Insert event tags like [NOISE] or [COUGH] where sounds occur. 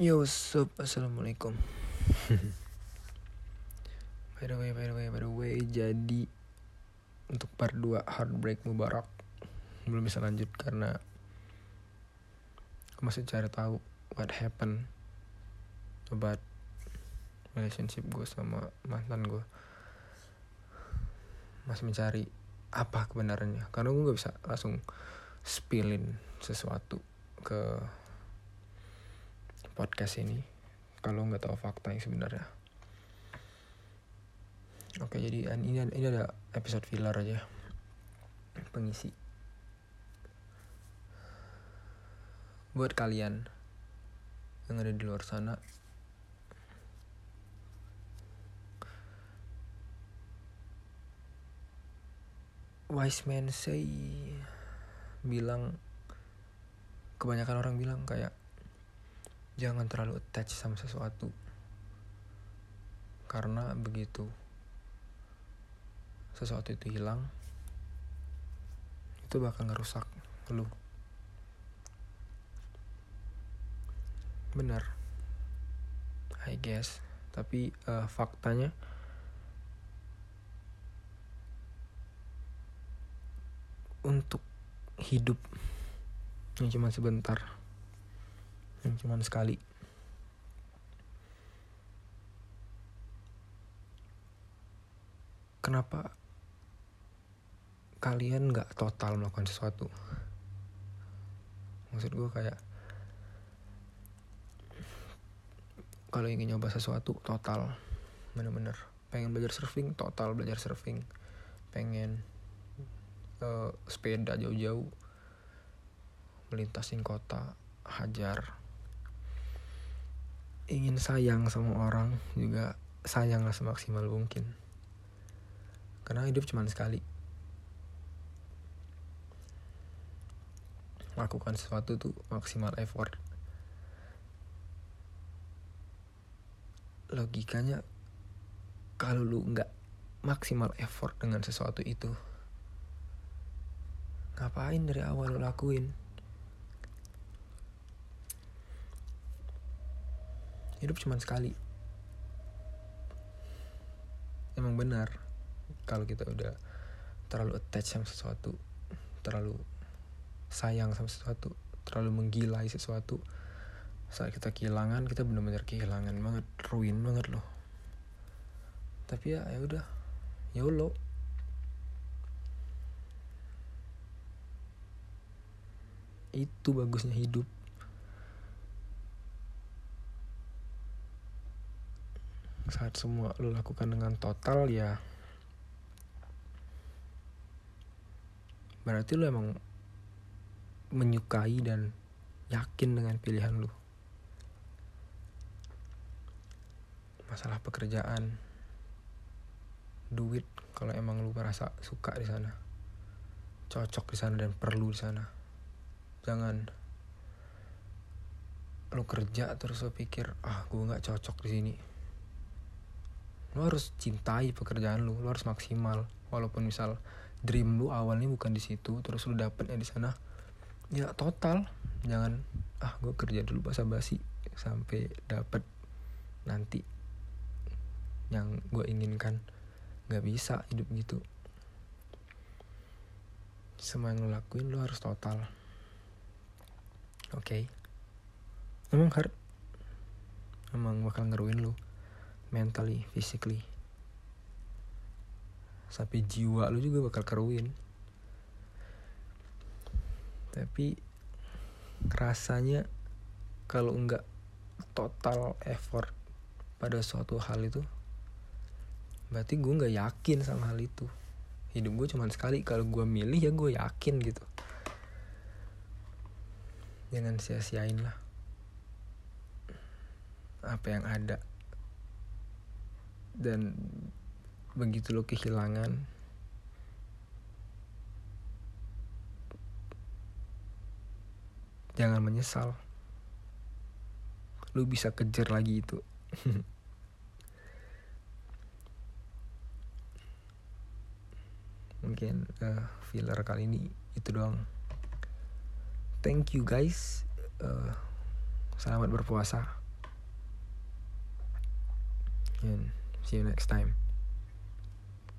Yo, sup, assalamualaikum. [LAUGHS] by the way, by the way, by the way, jadi untuk part 2 Heartbreak Mubarak. Belum bisa lanjut karena aku masih cari tahu what happened about relationship gue sama mantan gue masih mencari apa kebenarannya. Karena gue gak bisa langsung spillin sesuatu ke podcast ini kalau nggak tahu fakta yang sebenarnya. Oke jadi ini ini ada episode filler aja. Pengisi. Buat kalian yang ada di luar sana. Wise man say bilang kebanyakan orang bilang kayak jangan terlalu attach sama sesuatu. Karena begitu sesuatu itu hilang itu bakal ngerusak lu. Benar. I guess. Tapi uh, faktanya untuk hidup yang cuma sebentar yang cuma sekali. Kenapa kalian nggak total melakukan sesuatu? Maksud gue kayak kalau ingin nyoba sesuatu total. Bener-bener. Pengen belajar surfing total belajar surfing. Pengen uh, sepeda jauh-jauh. Melintasin kota hajar ingin sayang sama orang juga sayanglah semaksimal mungkin. Karena hidup cuma sekali. Lakukan sesuatu tuh maksimal effort. Logikanya kalau lu nggak maksimal effort dengan sesuatu itu ngapain dari awal lu lakuin hidup cuma sekali. Emang benar kalau kita udah terlalu attach sama sesuatu terlalu sayang sama sesuatu terlalu menggilai sesuatu saat kita kehilangan kita benar-benar kehilangan banget ruin banget loh. Tapi ya ya udah yolo itu bagusnya hidup saat semua lo lakukan dengan total ya berarti lo emang menyukai dan yakin dengan pilihan lo masalah pekerjaan duit kalau emang lu merasa suka di sana cocok di sana dan perlu di sana. Jangan lu kerja terus lu pikir ah gue nggak cocok di sini lu harus cintai pekerjaan lu lu harus maksimal. Walaupun misal dream lu awalnya bukan di situ terus lu dapetnya di sana ya total. Jangan ah gue kerja dulu basa basi sampai dapet nanti yang gue inginkan. Nggak bisa hidup gitu. Semua yang lo lakuin lo harus total. Oke? Okay? emang hard emang bakal ngeruin lo mentally physically. Sampai jiwa lo juga bakal keruin. Tapi rasanya kalau nggak total effort pada suatu hal itu berarti gue nggak yakin sama hal itu. Hidup gue cuma sekali kalau gue milih ya gue yakin gitu. Jangan sia-siain lah. Apa yang ada dan begitu lo kehilangan jangan menyesal. Lu bisa kejar lagi itu. [LAUGHS] Mungkin uh, filler kali ini itu doang. Thank you guys. Uh, selamat berpuasa. And see you next time